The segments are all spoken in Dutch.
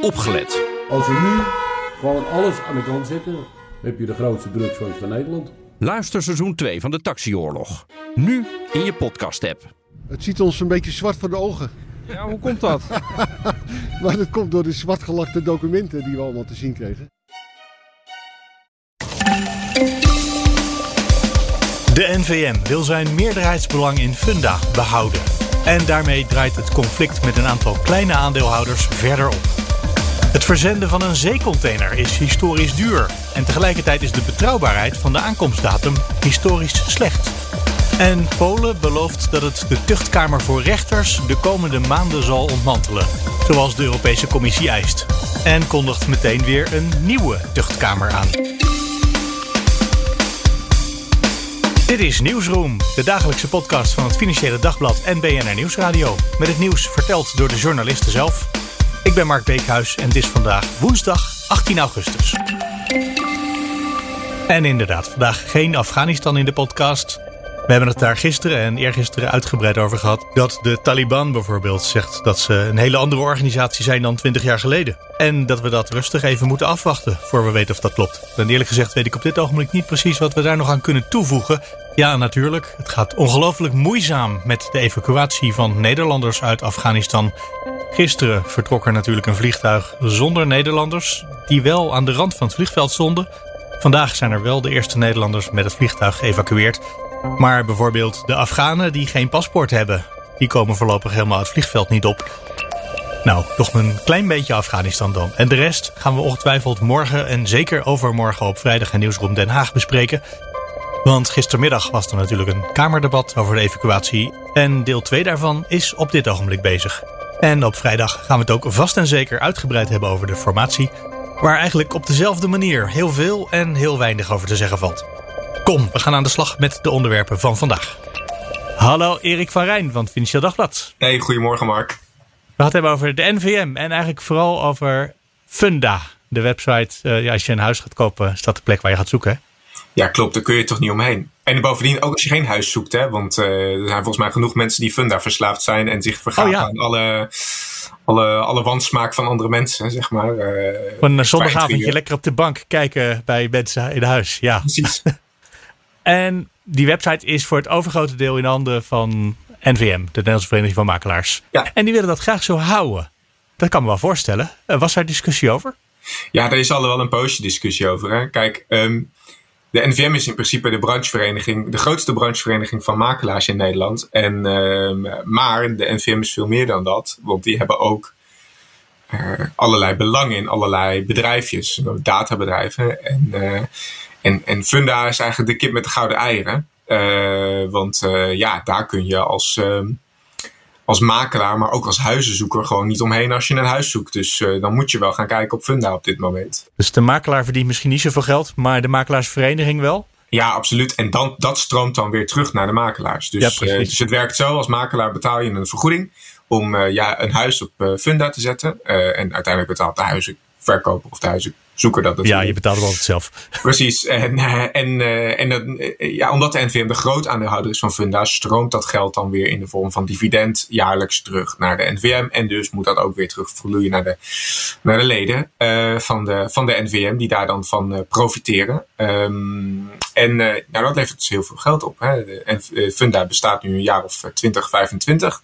opgelet. Als we nu gewoon alles aan de kant zetten, heb je de grootste drugsfans van Nederland. Luister seizoen 2 van de Taxioorlog. Nu in je podcast-app. Het ziet ons een beetje zwart voor de ogen. Ja, hoe komt dat? Maar dat komt door de zwartgelakte documenten die we allemaal te zien kregen. De NVM wil zijn meerderheidsbelang in Funda behouden. En daarmee draait het conflict met een aantal kleine aandeelhouders verder op. Het verzenden van een zeecontainer is historisch duur. En tegelijkertijd is de betrouwbaarheid van de aankomstdatum historisch slecht. En Polen belooft dat het de tuchtkamer voor rechters de komende maanden zal ontmantelen. Zoals de Europese Commissie eist. En kondigt meteen weer een nieuwe tuchtkamer aan. Dit is Nieuwsroom, de dagelijkse podcast van het Financiële Dagblad en BNR Nieuwsradio. Met het nieuws verteld door de journalisten zelf. Ik ben Mark Beekhuis en het is vandaag woensdag 18 augustus. En inderdaad, vandaag geen Afghanistan in de podcast. We hebben het daar gisteren en eergisteren uitgebreid over gehad. Dat de Taliban bijvoorbeeld zegt dat ze een hele andere organisatie zijn dan 20 jaar geleden. En dat we dat rustig even moeten afwachten voor we weten of dat klopt. En eerlijk gezegd weet ik op dit ogenblik niet precies wat we daar nog aan kunnen toevoegen. Ja, natuurlijk. Het gaat ongelooflijk moeizaam met de evacuatie van Nederlanders uit Afghanistan. Gisteren vertrok er natuurlijk een vliegtuig zonder Nederlanders, die wel aan de rand van het vliegveld stonden. Vandaag zijn er wel de eerste Nederlanders met het vliegtuig geëvacueerd. Maar bijvoorbeeld de Afghanen die geen paspoort hebben, die komen voorlopig helemaal het vliegveld niet op. Nou, nog een klein beetje Afghanistan dan. En de rest gaan we ongetwijfeld morgen en zeker overmorgen op vrijdag in Nieuwsroom Den Haag bespreken. Want gistermiddag was er natuurlijk een Kamerdebat over de evacuatie. En deel 2 daarvan is op dit ogenblik bezig. En op vrijdag gaan we het ook vast en zeker uitgebreid hebben over de formatie. Waar eigenlijk op dezelfde manier heel veel en heel weinig over te zeggen valt. Kom, we gaan aan de slag met de onderwerpen van vandaag. Hallo Erik van Rijn van het Financieel Dagblad. Hey, goedemorgen Mark. We gaan het hebben over de NVM en eigenlijk vooral over Funda. De website, uh, ja, als je een huis gaat kopen, is dat de plek waar je gaat zoeken. Ja, klopt. Daar kun je toch niet omheen. En bovendien, ook als je geen huis zoekt, hè, want uh, er zijn volgens mij genoeg mensen die Funda verslaafd zijn en zich vergaan Oh ja. aan alle, alle, alle wansmaak van andere mensen, zeg maar. Uh, Een zondagavondje lekker op de bank kijken bij mensen in huis. Ja, Precies. En die website is voor het overgrote deel in handen van NVM, de Nederlandse Vereniging van Makelaars. Ja. En die willen dat graag zo houden. Dat kan me wel voorstellen. Uh, was daar discussie over? Ja, daar is al wel een poosje discussie over. Hè. Kijk, um, de NVM is in principe de branchevereniging, de grootste branchevereniging van makelaars in Nederland. En, uh, maar de NVM is veel meer dan dat, want die hebben ook uh, allerlei belangen in allerlei bedrijfjes, databedrijven. En, uh, en, en Funda is eigenlijk de kip met de gouden eieren. Uh, want ja, daar kun je als, als makelaar, maar ook als huizenzoeker gewoon niet omheen als je een huis zoekt. Dus dan moet je wel gaan kijken op Funda op dit moment. Dus de makelaar verdient misschien niet zoveel geld, maar de makelaarsvereniging wel? Ja, absoluut. En dan, dat stroomt dan weer terug naar de makelaars. Dus, ja, dus het werkt zo, als makelaar betaal je een vergoeding om uh, ja, een huis op Funda te zetten. En uiteindelijk betaalt de huizenverkoper of de huizenzoeker dat natuurlijk. Ja, je betaalt het altijd zelf. Precies. En, en, en dat, ja, omdat de NVM de groot aandeelhouder is van Funda, stroomt dat geld dan weer in de vorm van dividend jaarlijks terug naar de NVM. En dus moet dat ook weer terugvloeien naar de, naar de leden van, de, van de NVM, die daar dan van profiteren. Um, en nou, dat levert dus heel veel geld op. Hè. En Funda bestaat nu een jaar of 20, 25.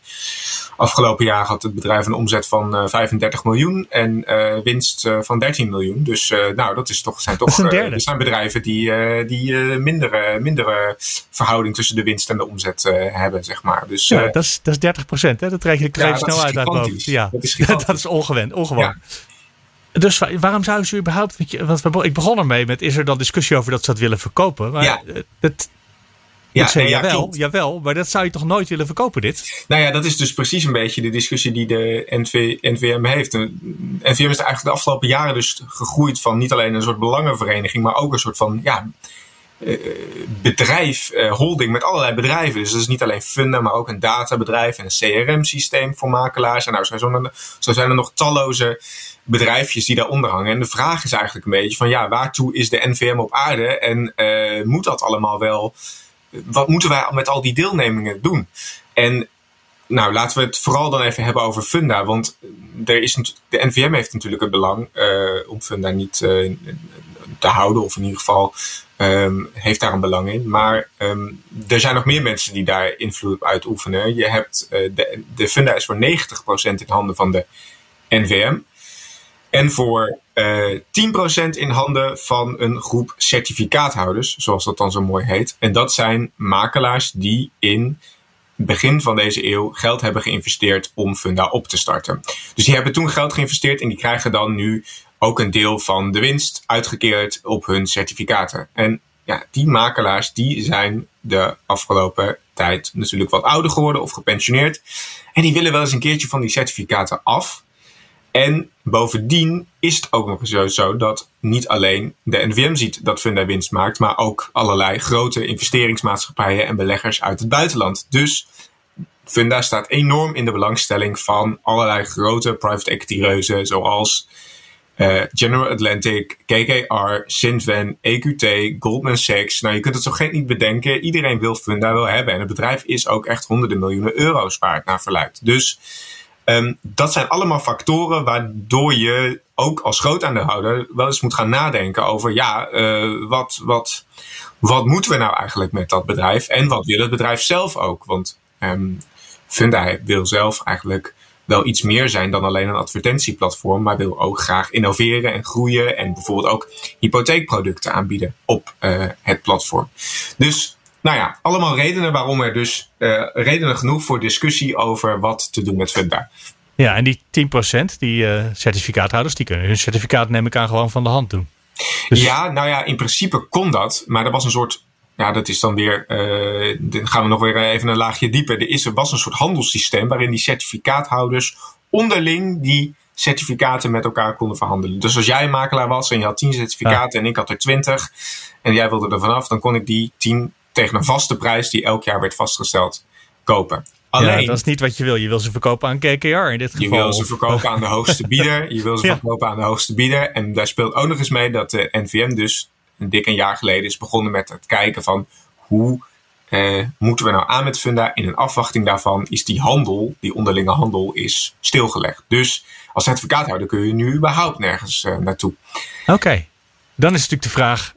Afgelopen jaar had het bedrijf een omzet van uh, 35 miljoen en uh, winst uh, van 13 miljoen. Dus nou, dat is toch, zijn toch er zijn bedrijven die, die mindere, mindere verhouding tussen de winst en de omzet hebben, zeg maar. Dus, ja, dat, is, dat is 30 procent, hè? Dat ik er ja, snel uit hoofd. Ja, dat is, dat is ongewend, ongewoon. Dus waarom zou ze überhaupt, want ik begon ermee met, is er dan discussie over dat ze dat willen verkopen? Maar ja. dat, ja, zei, ja, jawel, jawel, maar dat zou je toch nooit willen verkopen, dit? Nou ja, dat is dus precies een beetje de discussie die de NV, NVM heeft. De NVM is eigenlijk de afgelopen jaren dus gegroeid van niet alleen een soort belangenvereniging, maar ook een soort van ja, bedrijf, holding met allerlei bedrijven. Dus dat is niet alleen Funda, maar ook een databedrijf en een CRM-systeem voor makelaars. En nou, zo zijn, er, zo zijn er nog talloze bedrijfjes die daaronder hangen. En de vraag is eigenlijk een beetje van ja, waartoe is de NVM op aarde en uh, moet dat allemaal wel? Wat moeten wij met al die deelnemingen doen? En nou, laten we het vooral dan even hebben over Funda. Want er is, de NVM heeft natuurlijk het belang om Funda niet te houden. Of in ieder geval um, heeft daar een belang in. Maar um, er zijn nog meer mensen die daar invloed op uitoefenen. Je hebt uh, de, de funda is voor 90% in handen van de NVM. En voor uh, eh, 10% in handen van een groep certificaathouders, zoals dat dan zo mooi heet. En dat zijn makelaars die in begin van deze eeuw geld hebben geïnvesteerd om Funda op te starten. Dus die hebben toen geld geïnvesteerd en die krijgen dan nu ook een deel van de winst uitgekeerd op hun certificaten. En ja, die makelaars die zijn de afgelopen tijd natuurlijk wat ouder geworden of gepensioneerd. En die willen wel eens een keertje van die certificaten af. En bovendien is het ook nog eens zo dat niet alleen de NVM ziet dat Funda winst maakt, maar ook allerlei grote investeringsmaatschappijen en beleggers uit het buitenland. Dus Funda staat enorm in de belangstelling van allerlei grote private equity reuzen zoals uh, General Atlantic, KKR, Sinven, EQT, Goldman Sachs. Nou, je kunt het zo gek niet bedenken. Iedereen wil Funda wel hebben. En het bedrijf is ook echt honderden miljoenen euro's waard naar verluid. Dus um, dat zijn allemaal factoren waardoor je ook als grootaandeelhouder wel eens moet gaan nadenken over, ja, uh, wat, wat, wat moeten we nou eigenlijk met dat bedrijf? En wat wil het bedrijf zelf ook? Want um, Funda wil zelf eigenlijk wel iets meer zijn dan alleen een advertentieplatform, maar wil ook graag innoveren en groeien en bijvoorbeeld ook hypotheekproducten aanbieden op uh, het platform. Dus nou ja, allemaal redenen waarom er dus uh, redenen genoeg voor discussie over wat te doen met Funda. Ja, en die 10%, die uh, certificaathouders, die kunnen hun certificaat neem ik aan gewoon van de hand doen. Dus... Ja, nou ja, in principe kon dat, maar er was een soort ja, dat is dan weer, uh, dan gaan we nog weer even een laagje dieper. Er, is, er was een soort handelssysteem waarin die certificaathouders onderling die certificaten met elkaar konden verhandelen. Dus als jij een makelaar was en je had 10 certificaten en ik had er 20 en jij wilde er vanaf, dan kon ik die 10 tegen een vaste prijs die elk jaar werd vastgesteld kopen. Alleen, ja, dat is niet wat je wil. Je wil ze verkopen aan KKR in dit geval. Je wil ze verkopen aan de hoogste bieder. Je wil ze verkopen aan de hoogste bieder. En daar speelt ook nog eens mee dat de NVM dus een dik een jaar geleden is begonnen met het kijken van hoe eh, moeten we nou aan met Funda. In een afwachting daarvan is die handel, die onderlinge handel, is stilgelegd. Dus als certificaathouder kun je nu überhaupt nergens uh, naartoe. Oké, dan is natuurlijk de vraag,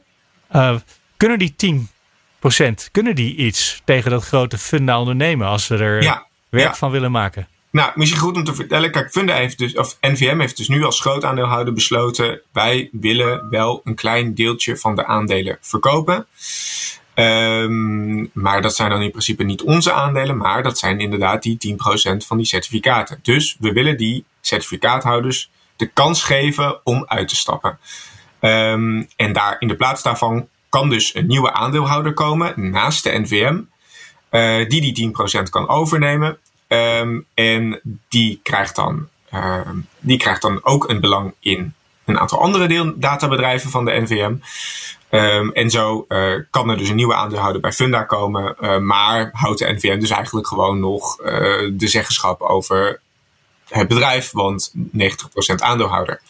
uh, kunnen die 10%, kunnen die iets tegen dat grote Funda ondernemen als ze er werk van willen maken? Nou, misschien goed om te vertellen. Kijk, Funda heeft dus, of NVM heeft dus nu als groot aandeelhouder besloten. Wij willen wel een klein deeltje van de aandelen verkopen. Um, maar dat zijn dan in principe niet onze aandelen, maar dat zijn inderdaad die 10% van die certificaten. Dus we willen die certificaathouders de kans geven om uit te stappen. Um, en daar in de plaats daarvan kan dus een nieuwe aandeelhouder komen naast de NVM, eh, die die 10% kan overnemen. Um, en die krijgt, dan, um, die krijgt dan ook een belang in een aantal andere databedrijven van de NVM. Ehm, en zo uh, kan er dus een nieuwe aandeelhouder bij Funda komen. Uh, maar houdt de NVM dus eigenlijk gewoon nog de zeggenschap over het bedrijf, want 90% aandeelhouder.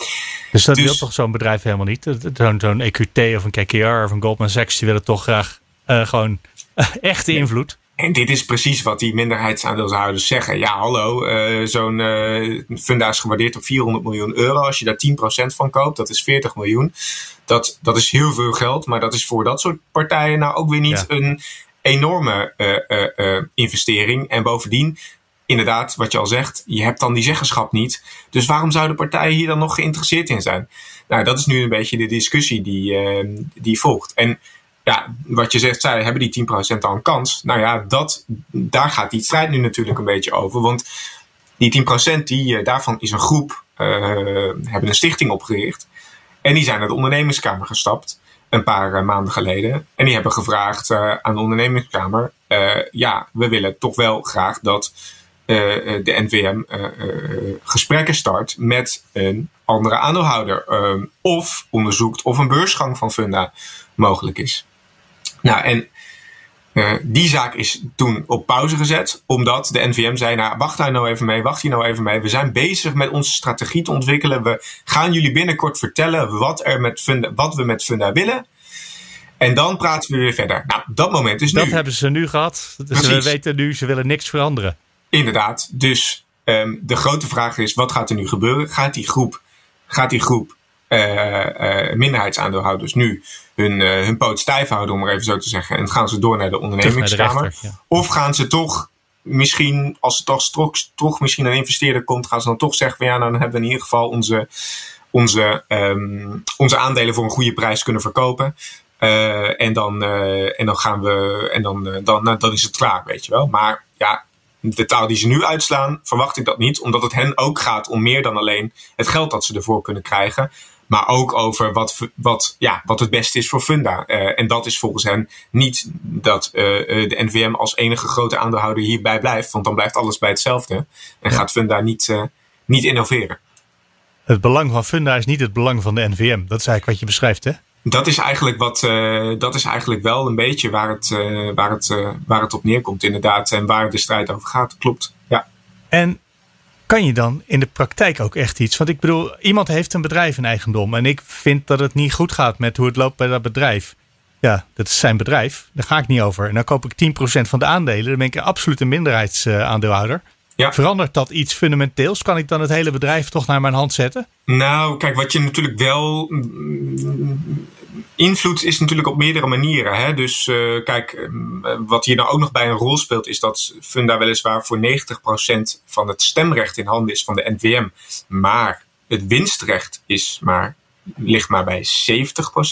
Dus dat dus, wil toch zo'n bedrijf helemaal niet? Zo'n zo'n EQT of een KKR of een Goldman Sachs, die willen toch graag gewoon echte invloed? En dit is precies wat die minderheidsaandeelhouders zeggen. Ja, hallo, uh, zo'n uh, funda is gewaardeerd op 400 miljoen euro. Als je daar 10% van koopt, dat is 40 miljoen. Dat, dat is heel veel geld, maar dat is voor dat soort partijen nou ook weer niet een enorme uh, investering. En bovendien, inderdaad, wat je al zegt, je hebt dan die zeggenschap niet. Dus waarom zouden partijen hier dan nog geïnteresseerd in zijn? Nou, dat is nu een beetje de discussie die, die volgt. En ja, wat je zegt, zij hebben die 10% al een kans. Nou ja, dat, daar gaat die strijd nu natuurlijk een beetje over. Want die 10%, die, uh, daarvan is een groep, uh, hebben een stichting opgericht. En die zijn naar de ondernemingskamer gestapt, een paar uh, maanden geleden. En die hebben gevraagd aan de ondernemingskamer, ja, we willen toch wel graag dat de NVM gesprekken start met een andere aandeelhouder. of onderzoekt of een beursgang van Funda mogelijk is. Nou, en uh, die zaak is toen op pauze gezet, omdat de NVM zei: Nou, wacht daar nou even mee, wacht hier nou even mee. We zijn bezig met onze strategie te ontwikkelen. We gaan jullie binnenkort vertellen wat, er met Funda, wat we met Funda willen. En dan praten we weer verder. Nou, dat moment is nu. Dat hebben ze nu gehad. Dus we weten nu, ze willen niks veranderen. Inderdaad. Dus ehm, de grote vraag is, wat gaat er nu gebeuren? Gaat die groep, gaat die groep uh, minderheidsaandeelhouders nu hun, hun poot stijf houden, om maar even zo te zeggen, en gaan ze door naar de ondernemingskamer? Of gaan ze toch misschien, als er toch, toch, toch misschien een investeerder komt, gaan ze dan toch zeggen: van ja, nou dan hebben we in ieder geval onze, onze, um, onze aandelen voor een goede prijs kunnen verkopen. Uh, en, dan, uh, en dan gaan we, en dan, uh, dan, nou, dan is het klaar, weet je wel. Maar ja, de taal die ze nu uitslaan, verwacht ik dat niet, omdat het hen ook gaat om meer dan alleen het geld dat ze ervoor kunnen krijgen. Maar ook over wat, wat, ja, wat het beste is voor Funda. Uh, en dat is volgens hen niet dat uh, de NVM als enige grote aandeelhouder hierbij blijft. Want dan blijft alles bij hetzelfde. En gaat Funda niet, uh, niet innoveren. Het belang van Funda is niet het belang van de NVM. Dat is eigenlijk wat je beschrijft, hè? Dat is eigenlijk, wat, dat is eigenlijk wel een beetje waar het, waar, het, waar het op neerkomt, inderdaad. En waar de strijd over gaat. Klopt. Ja. En kan je dan in de praktijk ook echt iets? Want ik bedoel, iemand heeft een bedrijf in eigendom en ik vind dat het niet goed gaat met hoe het loopt bij dat bedrijf. Ja, dat is zijn bedrijf. Daar ga ik niet over. En dan koop ik 10% van de aandelen. Dan ben ik een minderheidsaandeelhouder. Ja. Verandert dat iets fundamenteels? Kan ik dan het hele bedrijf toch naar mijn hand zetten? Nou, kijk, wat je natuurlijk wel invloed is natuurlijk op meerdere manieren. Hè? Dus uh, kijk, uh, wat hier nou ook nog bij een rol speelt, is dat Funda weliswaar voor 90% van het stemrecht in handen is van de NVM. Maar het winstrecht is maar, ligt maar bij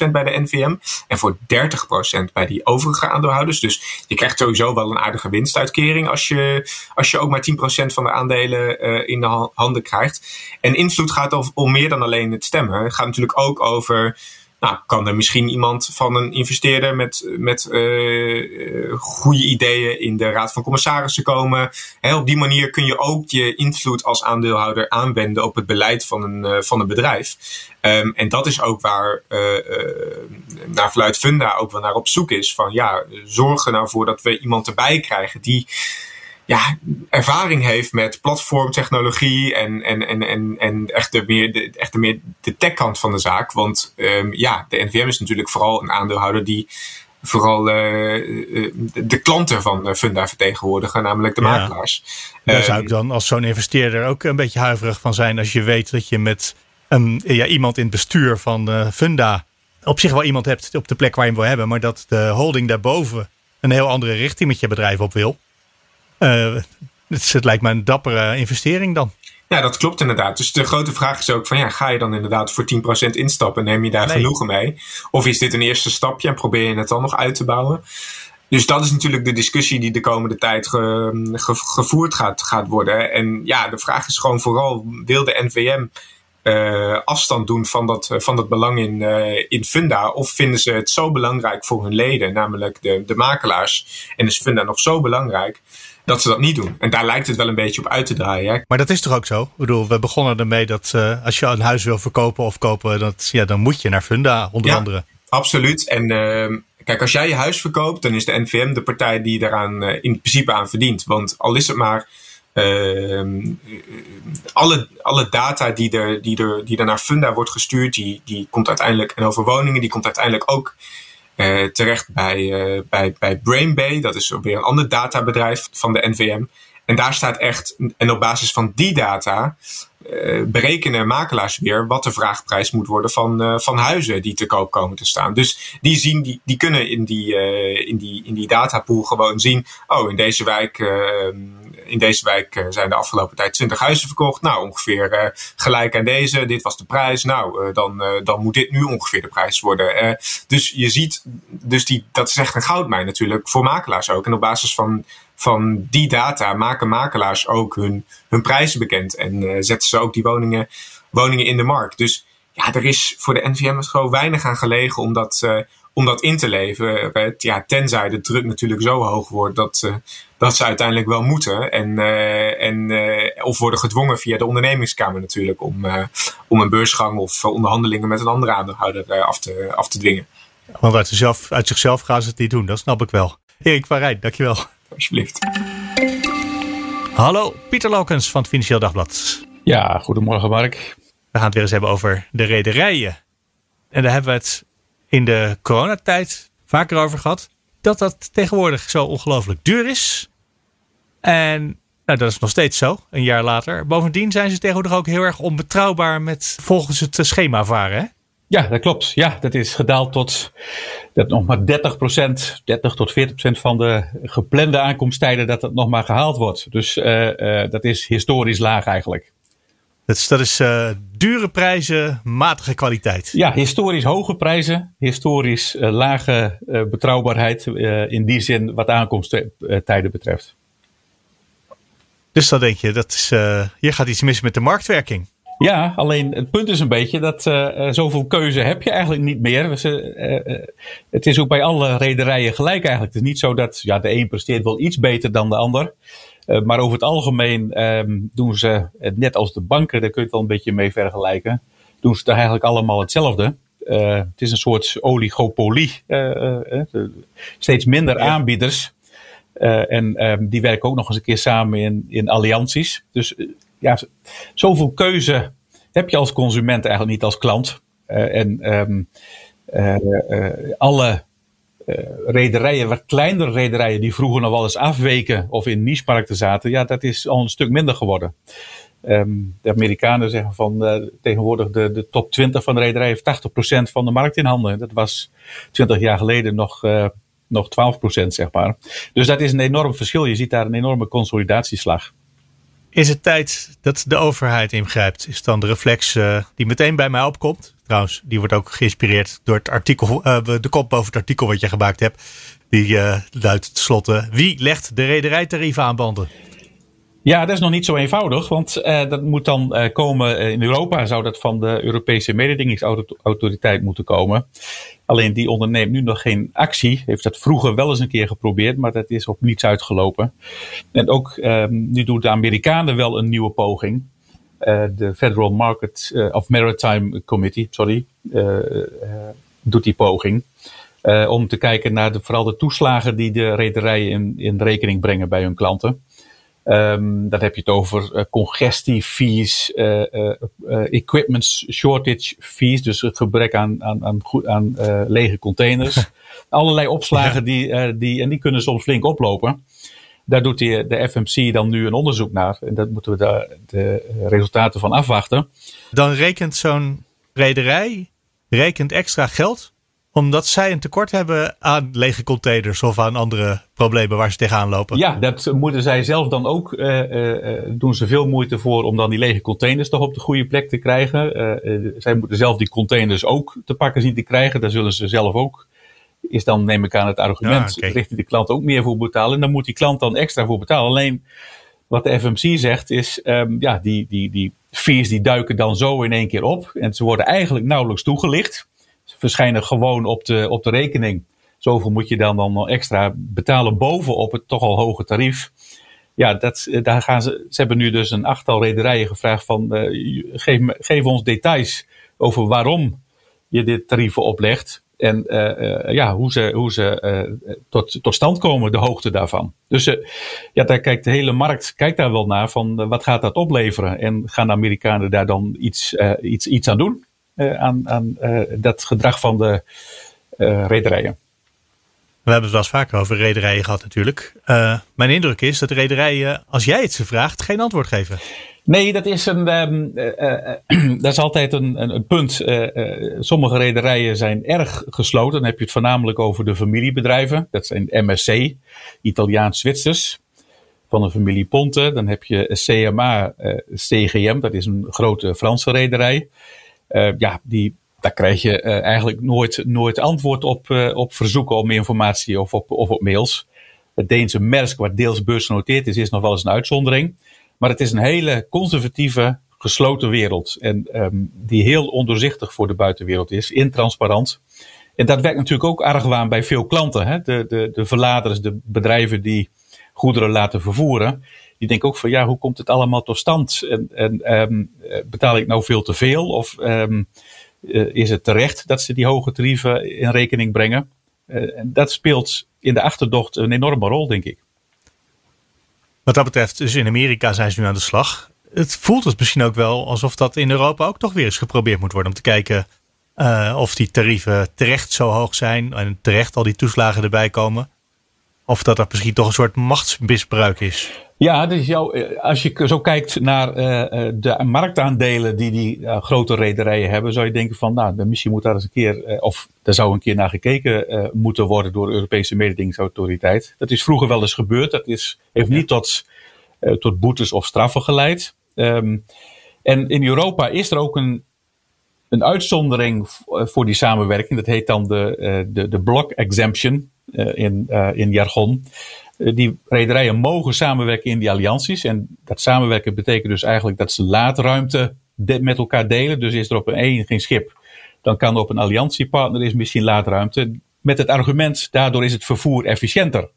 70% bij de NVM. En voor 30% bij die overige aandeelhouders. Dus je krijgt sowieso wel een aardige winstuitkering als je, als je ook maar 10% van de aandelen uh, in de handen krijgt. En invloed gaat om meer dan alleen het stemmen. Het gaat natuurlijk ook over nou, kan er misschien iemand van een investeerder met, met uh, goede ideeën in de Raad van Commissarissen komen. op die manier kun je ook je invloed als aandeelhouder aanwenden op het beleid van een, uh, van een bedrijf. Um, en dat is ook waar naar verluid Funda ook wel naar op zoek is. Van ja, zorg er nou voor dat we iemand erbij krijgen die ja, ervaring heeft met platformtechnologie en, en, en, en, en echt, de meer, de, echt de meer de techkant van de zaak. Want um, ja, de NVM is natuurlijk vooral een aandeelhouder die vooral uh, de klanten van Funda vertegenwoordigen, namelijk de makelaars. Daar zou ik dan als zo'n investeerder ook een beetje huiverig van zijn als je weet dat je met een, ja, iemand in het bestuur van uh, Funda op zich wel iemand hebt op de plek waar je hem wil hebben, maar dat de holding daarboven een heel andere richting met je bedrijf op wil. Uh, het, het, lijkt me een dappere investering dan. Ja, dat klopt inderdaad. Dus de grote vraag is ook van ja, ga je dan inderdaad voor 10% instappen? Neem je daar nee. genoegen mee? Of is dit een eerste stapje en probeer je het dan nog uit te bouwen? Dus dat is natuurlijk de discussie die de komende tijd ge, ge, gevoerd gaat, gaat worden. En ja, de vraag is gewoon vooral, wil de NVM uh, afstand doen van dat, van dat belang in, uh, in Funda? Of vinden ze het zo belangrijk voor hun leden, namelijk de, de makelaars? En is Funda nog zo belangrijk dat ze dat niet doen. En daar lijkt het wel een beetje op uit te draaien. Hè? Maar dat is toch ook zo? Ik bedoel, we begonnen ermee dat uh, als je een huis wil verkopen of kopen, dat, ja, dan moet je naar Funda, onder ja, andere. Absoluut. En uh, kijk, als jij je huis verkoopt, dan is de NVM de partij die daaraan uh, in principe aan verdient. Want al is het maar. Uh, alle, alle data die er, die, er, die er naar Funda wordt gestuurd, die, die komt uiteindelijk, en over woningen, die komt uiteindelijk ook terecht bij, uh, bij, bij Brainbay. Dat is weer een ander databedrijf van de NVM. En daar staat echt, en op basis van die data uh, berekenen makelaars weer wat de vraagprijs moet worden van, van huizen die te koop komen te staan. Dus die, zien, die, die kunnen in die, in, die, in die datapool gewoon zien, oh in deze wijk in deze wijk zijn de afgelopen tijd 20 huizen verkocht. Nou, ongeveer uh, gelijk aan deze. Dit was de prijs. Nou, uh, dan, dan moet dit nu ongeveer de prijs worden. dus je ziet, dus die, dat is echt een goudmijn natuurlijk voor makelaars ook. En op basis van, van die data maken makelaars ook hun, hun prijzen bekend. En zetten ze ook die woningen, woningen in de markt. Dus ja, er is voor de NVM gewoon weinig aan gelegen om om dat in te leveren. Ja, tenzij de druk natuurlijk zo hoog wordt dat, dat ze uiteindelijk wel moeten. En, uh, en, uh, of worden gedwongen via de ondernemingskamer natuurlijk om, uh, om een beursgang of onderhandelingen met een andere aandeelhouder af, te, af te dwingen. Want uit, zichzelf, uit zichzelf gaan ze het niet doen, dat snap ik wel. Erik van Rijn, dankjewel. Alsjeblieft. Hallo, Pieter Lokens van het Financieel Dagblad. Ja, goedemorgen Mark. We gaan het weer eens hebben over de rederijen. En daar hebben we het in de coronatijd vaker over gehad dat dat tegenwoordig zo ongelooflijk duur is. En Nou, dat is nog steeds zo, een jaar later. Bovendien zijn ze tegenwoordig ook heel erg onbetrouwbaar met volgens het schema varen. Hè? Ja, dat klopt. Ja, dat is gedaald tot dat nog maar 30% 30 tot 40% van de geplande aankomsttijden, dat het nog maar gehaald wordt. Dus uh, uh, dat is historisch laag eigenlijk. Dat is, dat is uh, dure prijzen, matige kwaliteit. Ja, historisch hoge prijzen, historisch lage betrouwbaarheid in die zin wat aankomsttijden betreft. Dus dan denk je, dat is, hier gaat iets mis met de marktwerking. Ja, alleen het punt is een beetje dat uh, zoveel keuze heb je eigenlijk niet meer. Dus, uh, het is ook bij alle rederijen gelijk eigenlijk. Het is niet zo dat ja, de een presteert wel iets beter dan de ander. Maar over het algemeen um, doen ze, net als de banken, daar kun je het wel een beetje mee vergelijken, doen ze eigenlijk allemaal hetzelfde. het is een soort oligopolie. steeds minder aanbieders. en um, die werken ook nog eens een keer samen in, in allianties. Dus ja, zoveel keuze heb je als consument eigenlijk niet als klant. En um, uh, uh, alle rederijen, wat kleinere rederijen die vroeger nog wel eens afweken of in niche-markten zaten, ja, dat is al een stuk minder geworden. Um, de Amerikanen zeggen van tegenwoordig de, de top 20 van de rederijen heeft 80% van de markt in handen. Dat was 20 jaar geleden nog, nog 12% zeg maar. Dus dat is een enorm verschil. Je ziet daar een enorme consolidatieslag. Is het tijd dat de overheid ingrijpt? Is dan de reflex uh, die meteen bij mij opkomt? Trouwens, die wordt ook geïnspireerd door het artikel, uh, de kop boven het artikel wat je gemaakt hebt. Die uh, luidt tenslotte: Wie legt de rederijtarieven aan banden? Ja, dat is nog niet zo eenvoudig, want uh, dat moet dan uh, komen in Europa, zou dat van de Europese mededingingsautoriteit moeten komen. Alleen die onderneemt nu nog geen actie, heeft dat vroeger wel eens een keer geprobeerd, maar dat is op niets uitgelopen. En ook um, nu doen de Amerikanen wel een nieuwe poging. De Federal Market of Maritime Committee, sorry, doet die poging. om te kijken naar de, vooral de toeslagen die de rederijen in, in rekening brengen bij hun klanten. Um, dan heb je het over uh, congestie fees, uh, uh, equipment shortage fees, dus het gebrek aan, aan, aan, aan lege containers. Allerlei opslagen die, die, en die kunnen soms flink oplopen. Daar doet de, de FMC dan nu een onderzoek naar en daar moeten we de, de resultaten van afwachten. Dan rekent zo'n rederij rekent extra geld omdat zij een tekort hebben aan lege containers of aan andere problemen waar ze tegenaan lopen. Ja, dat moeten zij zelf dan ook. Uh, uh, doen ze veel moeite voor om dan die lege containers toch op de goede plek te krijgen. Uh, zij moeten zelf die containers ook te pakken zien te krijgen. Daar zullen ze zelf ook. Is dan, neem ik aan, het argument. Ja, okay. Richt de klant ook meer voor betalen. En dan moet die klant dan extra voor betalen. Alleen wat de FMC zegt is. Um, ja, die, die, die fees die duiken dan zo in één keer op. En ze worden eigenlijk nauwelijks toegelicht verschijnen gewoon op de, op de rekening. Zoveel moet je dan, dan extra betalen bovenop het toch al hoge tarief. Ja, dat, daar gaan ze, ze hebben nu dus een achttal rederijen gevraagd van uh, geef, geef ons details over waarom je dit tarieven oplegt. En uh, ja, hoe ze, hoe ze tot, tot stand komen, de hoogte daarvan. Dus ja, daar kijkt de hele markt kijkt daar wel naar van wat gaat dat opleveren? En gaan de Amerikanen daar dan iets, iets, iets aan doen? Eh, aan, aan eh, dat gedrag van de eh, rederijen. We hebben het wel eens vaker over rederijen gehad natuurlijk. Uh, mijn indruk is dat rederijen, als jij het ze vraagt, geen antwoord geven. Nee, dat is, een, um, uh, uh, dat is altijd een, een, een punt. sommige rederijen zijn erg gesloten. Dan heb je het voornamelijk over de familiebedrijven. Dat zijn MSC, Italiaans-Zwitsers. Van de familie Ponte. Dan heb je CMA, CGM, dat is een grote Franse rederij. Uh, ja, die, daar krijg je uh, eigenlijk nooit, nooit antwoord op, uh, op verzoeken om informatie of op, of op mails. Het Deense Maersk, wat deels beursgenoteerd is, is nog wel eens een uitzondering. Maar het is een hele conservatieve, gesloten wereld. En um, die heel ondoorzichtig voor de buitenwereld is, intransparant. En dat werkt natuurlijk ook argwaan bij veel klanten. Hè? De, de, de verladers, de bedrijven die goederen laten vervoeren die denken ook van ja, hoe komt het allemaal tot stand? En, en um, betaal ik nou veel te veel? Of um, uh, is het terecht dat ze die hoge tarieven in rekening brengen? Uh, en dat speelt in de achterdocht een enorme rol, denk ik. Wat dat betreft, dus in Amerika zijn ze nu aan de slag. Het voelt dus misschien ook wel alsof dat in Europa ook toch weer eens geprobeerd moet worden. Om te kijken of die tarieven terecht zo hoog zijn en terecht al die toeslagen erbij komen. Of dat er misschien toch een soort machtsmisbruik is. Ja, dus jou, als je zo kijkt naar de marktaandelen die die grote rederijen hebben, zou je denken van, nou, misschien moet daar eens een keer, of daar zou een keer naar gekeken moeten worden door de Europese mededingingsautoriteit. Dat is vroeger wel eens gebeurd. Dat is, heeft niet tot, tot boetes of straffen geleid. Um, en in Europa is er ook een, een uitzondering voor die samenwerking. Dat heet dan de, de, de block exemption in, in jargon. Eh, die rederijen mogen samenwerken in die allianties. En dat samenwerken betekent dus eigenlijk dat ze laadruimte met elkaar delen. Dus is er op een één geen schip, dan kan er op een alliantiepartner is misschien laadruimte. Met het argument, daardoor is het vervoer efficiënter.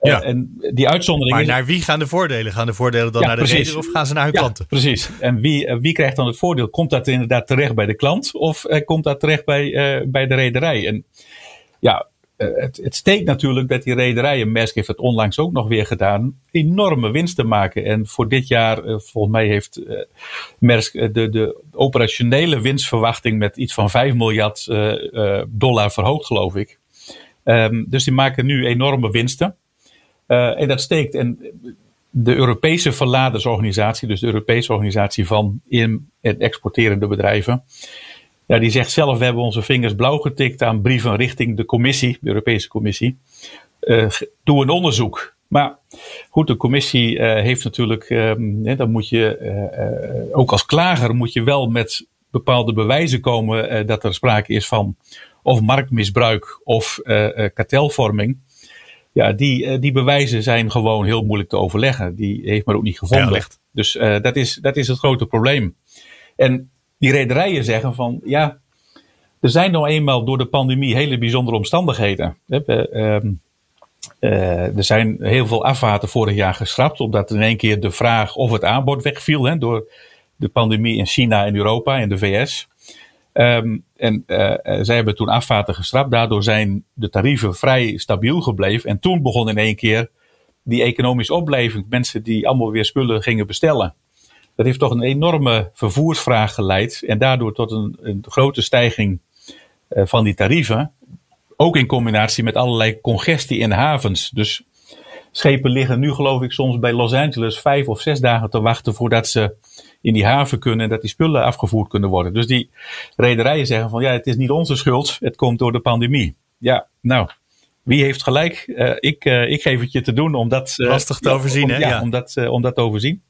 Ja. En die uitzondering. Maar naar wie gaan de voordelen? Gaan de voordelen dan naar de reder of gaan ze naar hun ja, klanten? Precies. En wie, eh, wie krijgt dan het voordeel? Komt dat inderdaad terecht bij de klant of eh, komt dat terecht bij, bij de rederij? En ja, eh, het, het, steekt natuurlijk dat die rederijen, Maersk heeft het onlangs ook nog weer gedaan, enorme winsten maken. En voor dit jaar, eh, volgens mij heeft uh, de, de operationele winstverwachting met iets van 5 miljard dollar verhoogd, geloof ik. Um, dus die maken nu enorme winsten. en dat steekt. En de Europese verladersorganisatie, dus de Europese organisatie van in- en exporterende bedrijven, ja, die zegt zelf, we hebben onze vingers blauw getikt aan brieven richting de commissie, de Europese Commissie. Uh, doe een onderzoek. Maar goed, de commissie uh, heeft natuurlijk, um, dan moet je, uh, ook als klager moet je wel met bepaalde bewijzen komen dat er sprake is van of marktmisbruik of kartelvorming. Ja, die, die bewijzen zijn gewoon heel moeilijk te overleggen. Die heeft men ook niet gevonden. Ja, dus dat, is, dat is het grote probleem. En die rederijen zeggen van ja, er zijn nou eenmaal door de pandemie hele bijzondere omstandigheden. Ehm, eh, er zijn heel veel afvaarten vorig jaar geschrapt, omdat in één keer de vraag of het aanbod wegviel hè, door de pandemie in China en Europa en de VS. Um, en uh, zij hebben toen afvaarten geschrapt. Daardoor zijn de tarieven vrij stabiel gebleven. En toen begon in één keer die economische opleving. Mensen die allemaal weer spullen gingen bestellen. Dat heeft toch een enorme vervoersvraag geleid en daardoor tot een, een grote stijging uh, van die tarieven. Ook in combinatie met allerlei congestie in havens. Dus schepen liggen nu geloof ik soms bij Los Angeles vijf of zes dagen te wachten voordat ze in die haven kunnen en dat die spullen afgevoerd kunnen worden. Dus die rederijen zeggen van ja, het is niet onze schuld, het komt door de pandemie. Ja, nou, wie heeft gelijk? Uh, ik, uh, ik geef het je te doen om dat... Uh, Lastig te overzien, om, hè? Ja, Om, dat, om dat te overzien.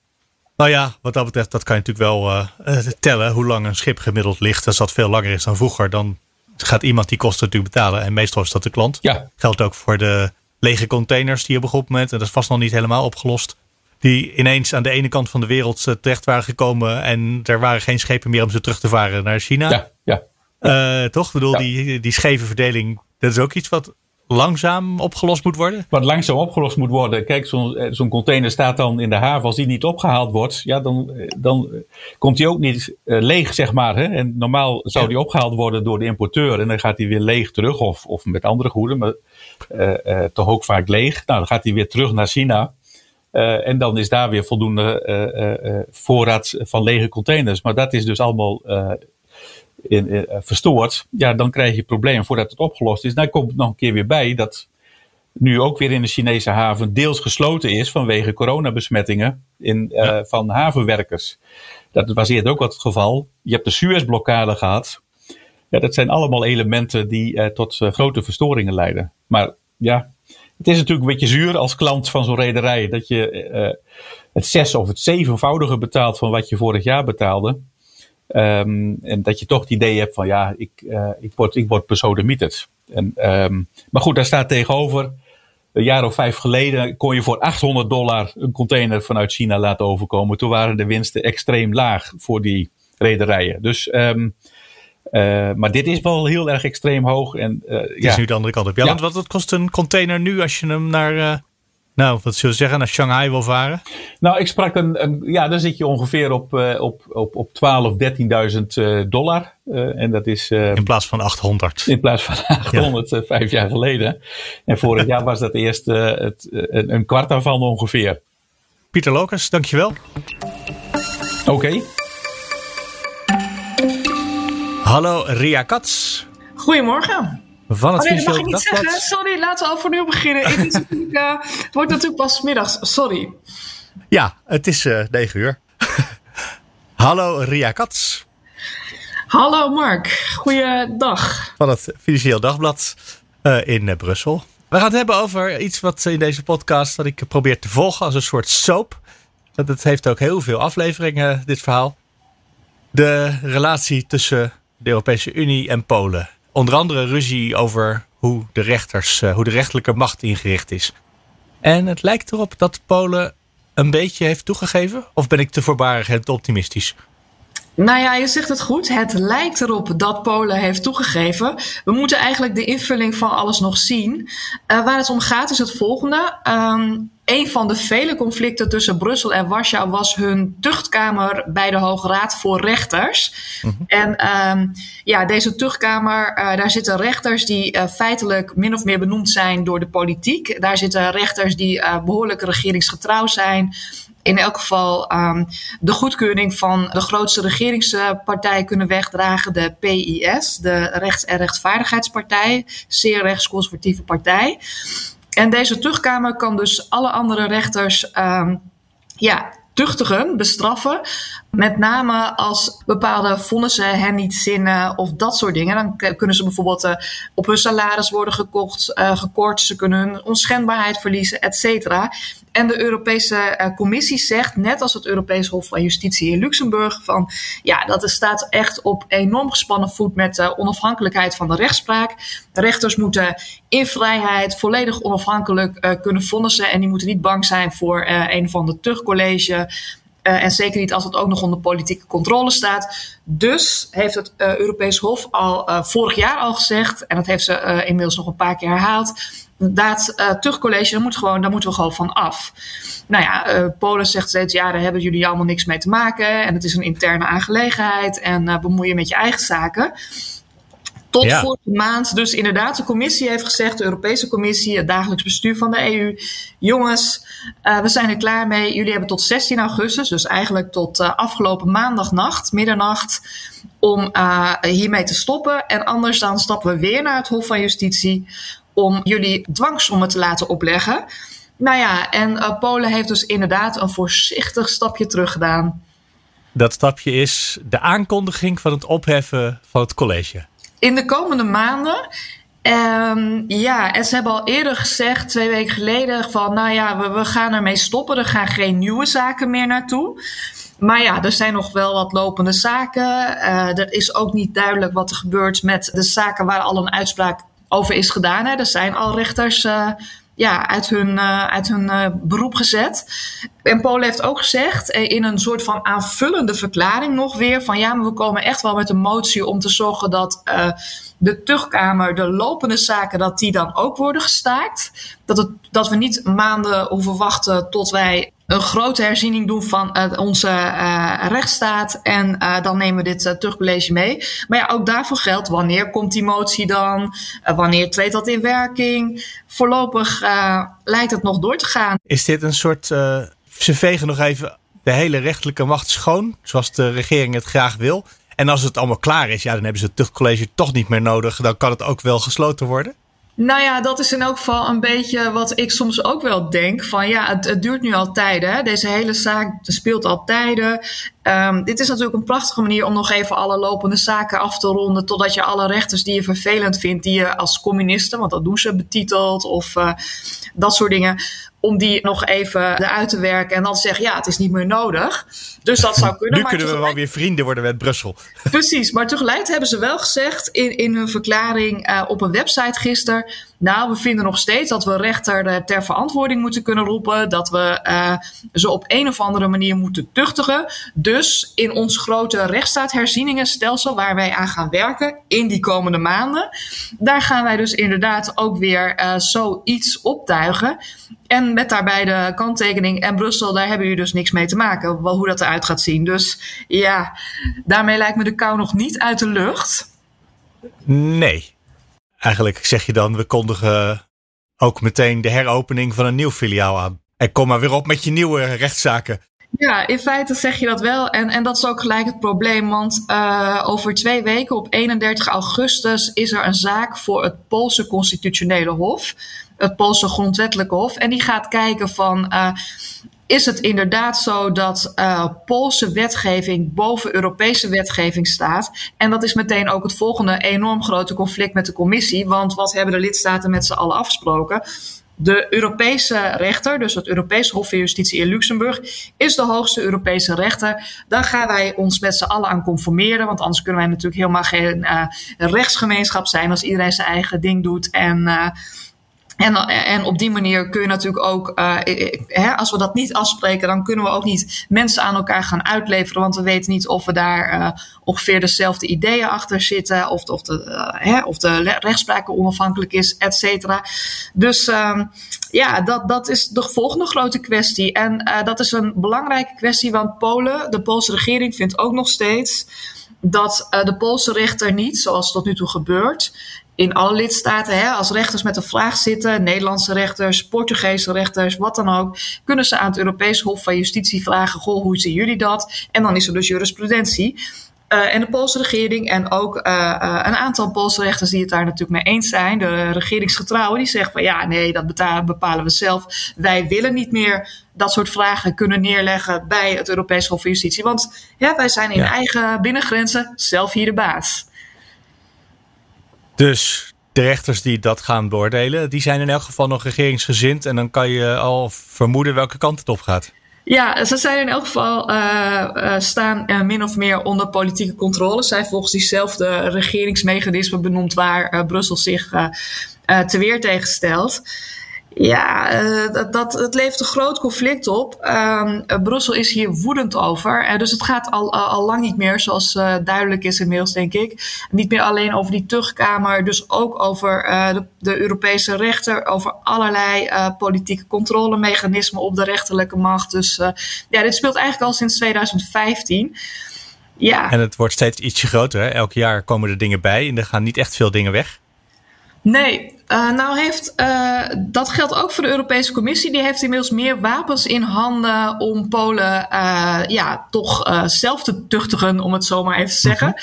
Nou ja, wat dat betreft, dat kan je natuurlijk wel uh, tellen hoe lang een schip gemiddeld ligt. Als dat veel langer is dan vroeger, dan gaat iemand die kosten natuurlijk betalen. En meestal is dat de klant. Ja. Geldt ook voor de lege containers die op een goed moment, en dat is vast nog niet helemaal opgelost, die ineens aan de ene kant van de wereld uh, terecht waren gekomen en er waren geen schepen meer om ze terug te varen naar China. Ja, ja. Uh, toch? Ik bedoel, ja. die, die scheve verdeling, dat is ook iets wat langzaam opgelost moet worden? Wat langzaam opgelost moet worden. Kijk, zo'n zo container staat dan in de haven. Als die niet opgehaald wordt, ja, dan, dan komt die ook niet uh, leeg, zeg maar. Hè? En normaal zou die opgehaald worden door de importeur. En dan gaat hij weer leeg terug. Of, of met andere goeden, maar uh, uh, toch ook vaak leeg. Nou, dan gaat hij weer terug naar China. en dan is daar weer voldoende voorraad van lege containers. Maar dat is dus allemaal in, in, verstoord, ja, dan krijg je problemen voordat het opgelost is. Dan komt het nog een keer weer bij dat nu ook weer in de Chinese haven deels gesloten is vanwege coronabesmettingen in, uh, ja. van havenwerkers. Dat was eerder ook wat het geval. Je hebt de Suezblokkade gehad. Ja, dat zijn allemaal elementen die uh, tot uh, grote verstoringen leiden. Maar ja, het is natuurlijk een beetje zuur als klant van zo'n rederij dat je het zes of het zevenvoudige betaalt van wat je vorig jaar betaalde. Um, en dat je toch het idee hebt van ja, ik, uh, ik word, ik word besodemieterd. En, um, maar goed, daar staat tegenover. Een jaar of vijf geleden kon je voor 800 dollar een container vanuit China laten overkomen. Toen waren de winsten extreem laag voor die rederijen. Dus, um, uh, maar dit is wel heel erg extreem hoog. En, uh, het is nu de andere kant op. Ja, ja. want wat, wat kost een container nu als je hem naar nou, wat zullen we zeggen, naar Shanghai wil varen? Nou, ik sprak een, een ja, dan zit je ongeveer op, uh, op, op, op 12, 13.000 uh, dollar. Uh, en dat is. in plaats van 800. In plaats van 800 ja. vijf jaar geleden. En vorig jaar was dat eerst het, een, een kwart daarvan ongeveer. Pieter Lokas, dankjewel. Oké. Okay. Hallo, Ria Katz. Goedemorgen. Van het Oh nee, dat mag Financieel ik niet Dagblad. zeggen. Sorry, laten we beginnen. Het, is natuurlijk, eh, het wordt natuurlijk pas middags. Sorry. Ja, het is eh 9 uur. Hallo Ria Kats Hallo Mark, goeiedag. van het Financieel Dagblad eh, in eh, Brussel. We gaan het hebben over iets wat in deze podcast dat ik probeer te volgen als een soort soap. Want het heeft ook heel veel afleveringen, dit verhaal. De relatie tussen de Europese Unie en Polen. Onder andere ruzie over hoe de rechters, eh, hoe de rechterlijke macht ingericht is. En het lijkt erop dat Polen een beetje heeft toegegeven. Of ben ik te voorbarig en te optimistisch? Nou ja, je zegt het goed. Het lijkt erop dat Polen heeft toegegeven. We moeten eigenlijk de invulling van alles nog zien. Eh, waar het om gaat is het volgende. Ehm, een van de vele conflicten tussen Brussel en Warschau was hun tuchtkamer bij de Hoge Raad voor Rechters. En ehm, ja, deze tuchtkamer, eh, daar zitten rechters die eh, feitelijk min of meer benoemd zijn door de politiek. Daar zitten rechters die eh, behoorlijk regeringsgetrouw zijn in elk geval um, de goedkeuring van de grootste regeringspartij kunnen wegdragen, de PIS, de Rechts- en Rechtvaardigheidspartij, zeer rechtsconservatieve partij. En deze tuchtkamer kan dus alle andere rechters um, ja, tuchtigen, bestraffen. Met name als bepaalde vonnissen hen niet zinnen of dat soort dingen. Dan kunnen ze bijvoorbeeld uh, op hun salaris worden gekocht, uh, gekort. Ze kunnen hun onschendbaarheid verliezen, et cetera. En de Europese uh, Commissie zegt, net als het Europees Hof van Justitie in Luxemburg, van ja, dat staat echt op enorm gespannen voet met de onafhankelijkheid van de rechtspraak. Rechters moeten in vrijheid volledig onafhankelijk kunnen vonnissen en die moeten niet bang zijn voor een of ander tuchtcollege. Uh, en zeker niet als het ook nog onder politieke controle staat. Dus heeft het uh, Europees Hof al uh, vorig jaar al gezegd, en dat heeft ze inmiddels nog een paar keer herhaald. Dat tuchtcollege, daar, moet gewoon, daar moeten we gewoon van af. Nou ja, Polen zegt steeds, ja, daar hebben jullie allemaal niks mee te maken. En het is een interne aangelegenheid en bemoeien met je eigen zaken. Tot ja. vorige maand dus inderdaad de commissie heeft gezegd, de Europese Commissie, het dagelijks bestuur van de EU. Jongens, uh, we zijn er klaar mee. Jullie hebben tot 16 augustus, dus eigenlijk tot uh, afgelopen maandagnacht, middernacht, om uh, hiermee te stoppen. En anders dan stappen we weer naar het Hof van Justitie om jullie dwangsommen te laten opleggen. Nou ja, en Polen heeft dus inderdaad een voorzichtig stapje terug gedaan. Dat stapje is de aankondiging van het opheffen van het college in de komende maanden. Um, ja, en ze hebben al eerder gezegd, twee weken geleden, van nou ja, we, gaan ermee stoppen. Er gaan geen nieuwe zaken meer naartoe. Maar ja, er zijn nog wel wat lopende zaken. Uh, er is ook niet duidelijk wat er gebeurt met de zaken waar al een uitspraak over is gedaan. Hè. Er zijn al rechters uh, ja, uit hun, uh, uit hun uh, beroep gezet. En Polen heeft ook gezegd uh, in een soort van aanvullende verklaring nog weer van ja, maar we komen echt wel met een motie om te zorgen dat de tuchtkamer, de lopende zaken, dat die dan ook worden gestaakt. Dat, het, dat we niet maanden hoeven wachten tot wij een grote herziening doen van uh, onze uh, rechtsstaat. En uh, dan nemen we dit uh, terugcollege mee. Maar ja, ook daarvoor geldt, wanneer komt die motie dan? wanneer treedt dat in werking? Voorlopig lijkt het nog door te gaan. Is dit een soort, ze vegen nog even de hele rechterlijke macht schoon, zoals de regering het graag wil. En als het allemaal klaar is, ja, dan hebben ze het terugcollege toch niet meer nodig. Dan kan het ook wel gesloten worden. Nou ja, dat is in elk geval een beetje wat ik soms ook wel denk. Van ja, het, duurt nu al tijden. Deze hele zaak speelt al tijden. Um, dit is natuurlijk een prachtige manier om nog even alle lopende zaken af te ronden. Totdat je alle rechters die je vervelend vindt, die je als communisten, want dat doen ze, betitelt of uh, dat soort dingen. Om die nog even eruit te werken en dan te zeggen, ja, het is niet meer nodig. Dus dat zou kunnen. Nu kunnen we wel weer vrienden worden met Brussel. Precies, maar tegelijk hebben ze wel gezegd in, in hun verklaring uh, op een website gisteren. Nou, we vinden nog steeds dat we rechter ter verantwoording moeten kunnen roepen. Dat we uh, ze op een of andere manier moeten tuchtigen. Dus in ons grote rechtsstaatherzieningenstelsel waar wij aan gaan werken in die komende maanden. Daar gaan wij dus inderdaad ook weer uh, zoiets optuigen. En met daarbij de kanttekening en Brussel, daar hebben jullie dus niks mee te maken. Hoe dat eruit gaat zien. Dus ja, daarmee lijkt me de kou nog niet uit de lucht. Nee. Eigenlijk zeg je dan, we kondigen ook meteen de heropening van een nieuw filiaal aan. En kom maar weer op met je nieuwe rechtszaken. Ja, in feite zeg je dat wel. En, en dat is ook gelijk het probleem. Want uh, over twee weken, op 31 augustus, is er een zaak voor het Poolse Constitutionele Hof. Het Poolse Grondwettelijke Hof. En die gaat kijken van. Uh, is het inderdaad zo dat uh, Poolse wetgeving boven Europese wetgeving staat? En dat is meteen ook het volgende enorm grote conflict met de commissie. Want wat hebben de lidstaten met z'n allen afgesproken? De Europese rechter, dus het Europese Hof van Justitie in Luxemburg, is de hoogste Europese rechter. Daar gaan wij ons met z'n allen aan conformeren, want anders kunnen wij natuurlijk helemaal geen uh, rechtsgemeenschap zijn als iedereen zijn eigen ding doet. En uh, en, en op die manier kun je natuurlijk ook, uh, hè, als we dat niet afspreken, dan kunnen we ook niet mensen aan elkaar gaan uitleveren. Want we weten niet of we daar uh, ongeveer dezelfde ideeën achter zitten, of, of, de, uh, hè, of de rechtspraak onafhankelijk is, et cetera. Dus um, ja, dat, dat is de volgende grote kwestie. En dat is een belangrijke kwestie, want Polen, de Poolse regering, vindt ook nog steeds dat de Poolse rechter niet, zoals tot nu toe gebeurt, in alle lidstaten, hè, als rechters met een vraag zitten, Nederlandse rechters, Portugese rechters, wat dan ook, kunnen ze aan het Europees Hof van Justitie vragen: Goh, hoe zien jullie dat? En dan is er dus jurisprudentie. Uh, en de Poolse regering en ook uh, uh, een aantal Poolse rechters die het daar natuurlijk mee eens zijn, de regeringsgetrouwen, die zeggen van ja, nee, dat bepalen we zelf. Wij willen niet meer dat soort vragen kunnen neerleggen bij het Europees Hof van Justitie. Want ja, wij zijn in ja. eigen binnengrenzen zelf hier de baas. Dus de rechters die dat gaan beoordelen, die zijn in elk geval nog regeringsgezind. En dan kan je al vermoeden welke kant het op gaat. Ja, ze zijn in elk geval uh, uh, staan uh, min of meer onder politieke controle. Zij volgens diezelfde regeringsmechanismen benoemd waar Brussel zich te weer tegen stelt. Ja, uh, dat, dat, het levert een groot conflict op. Um, uh, Brussel is hier woedend over. Uh, dus het gaat al, al lang niet meer, zoals duidelijk is inmiddels, denk ik. Niet meer alleen over die terugkamer, dus ook over de, de, Europese rechter, over allerlei politieke controlemechanismen op de rechterlijke macht. Dus ja, dit speelt eigenlijk al sinds 2015. Ja. En het wordt steeds ietsje groter. Hè? Elk jaar komen er dingen bij en er gaan niet echt veel dingen weg. Nee, uh, nou heeft, uh, dat geldt ook voor de Europese Commissie. Die heeft inmiddels meer wapens in handen om Polen uh, ja, toch zelf te tuchtigen, om het zo maar even te zeggen.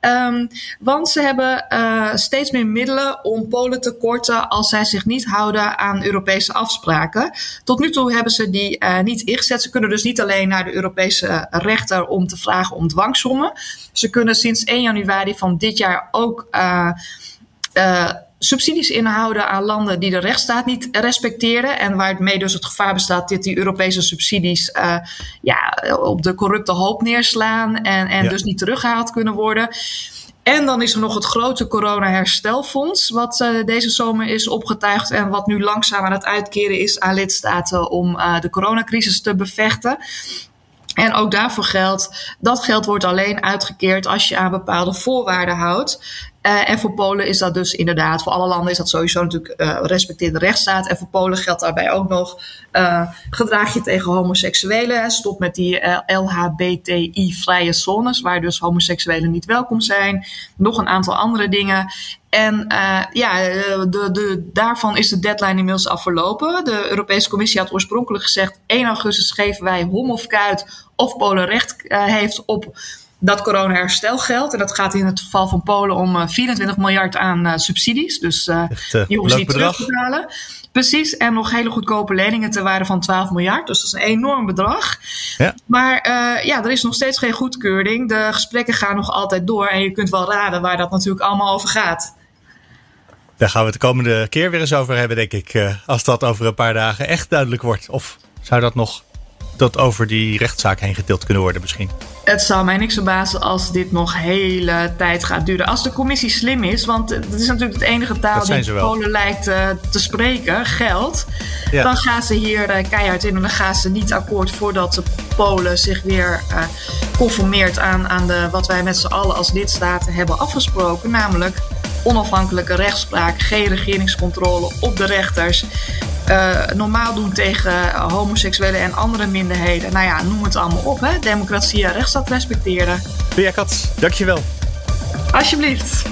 Um, want ze hebben steeds meer middelen om Polen te korten als zij zich niet houden aan Europese afspraken. Tot nu toe hebben ze die niet ingezet. Ze kunnen dus niet alleen naar de Europese rechter om te vragen om dwangsommen. Ze kunnen sinds 1 januari van dit jaar ook subsidies inhouden aan landen die de rechtsstaat niet respecteren. En waarmee dus het gevaar bestaat dat die Europese subsidies uh, ja, op de corrupte hoop neerslaan en, en ja. dus niet teruggehaald kunnen worden. En dan is er nog het grote corona-herstelfonds, wat uh, deze zomer is opgetuigd en wat nu langzaam aan het uitkeren is aan lidstaten om uh, de coronacrisis te bevechten. En ook daarvoor geldt, dat geld wordt alleen uitgekeerd als je aan bepaalde voorwaarden houdt. Uh, en voor Polen is dat dus inderdaad, voor alle landen is dat sowieso natuurlijk uh, respecteer de rechtsstaat. En voor Polen geldt daarbij ook nog, uh, gedraag je tegen homoseksuelen. Stop met die LHBTI-vrije zones, waar dus homoseksuelen niet welkom zijn. Nog een aantal andere dingen. En ja, de, de, daarvan is de deadline inmiddels afverlopen. De Europese Commissie had oorspronkelijk gezegd: 1 augustus geven wij hom of kuit of Polen recht heeft op dat corona-herstelgeld. En dat gaat in het geval van Polen om uh, 24 miljard aan subsidies. Dus Echt, die hoeven ze niet terug te betalen. Precies, en nog hele goedkope leningen ter waarde van 12 miljard. Dus dat is een enorm bedrag. Ja. Maar ja, er is nog steeds geen goedkeuring. De gesprekken gaan nog altijd door. En je kunt wel raden waar dat natuurlijk allemaal over gaat. Daar gaan we het de komende keer weer eens over hebben, denk ik. als dat over een paar dagen echt duidelijk wordt. Of zou dat nog dat over die rechtszaak heen getild kunnen worden misschien? Het zou mij niks verbazen als dit nog hele tijd gaat duren. Als de commissie slim is, want dat is natuurlijk het enige taal die Polen lijkt uh, te spreken, geld. Ja. Dan gaan ze hier uh, keihard in en dan gaan ze niet akkoord voordat de Polen zich weer uh, conformeert aan, aan de, wat wij met z'n allen als lidstaten hebben afgesproken. Namelijk onafhankelijke rechtspraak, geen regeringscontrole op de rechters. Uh, normaal doen tegen homoseksuelen en andere minderheden. Nou ja, noem het allemaal op. Hè? Democratie en rechtsstaat respecteren. Pia Katz, dankjewel. Alsjeblieft.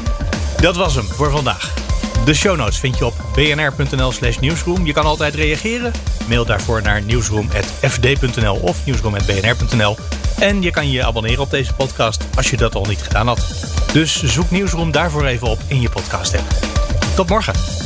Dat was hem voor vandaag. De show notes vind je op bnr.nl slash nieuwsroom. Je kan altijd reageren. Mail daarvoor naar nieuwsroom.fd.nl of nieuwsroom.bnr.nl. En je kan je abonneren op deze podcast als je dat al niet gedaan had. Dus zoek Nieuwsroom daarvoor even op in je podcast app. Tot morgen.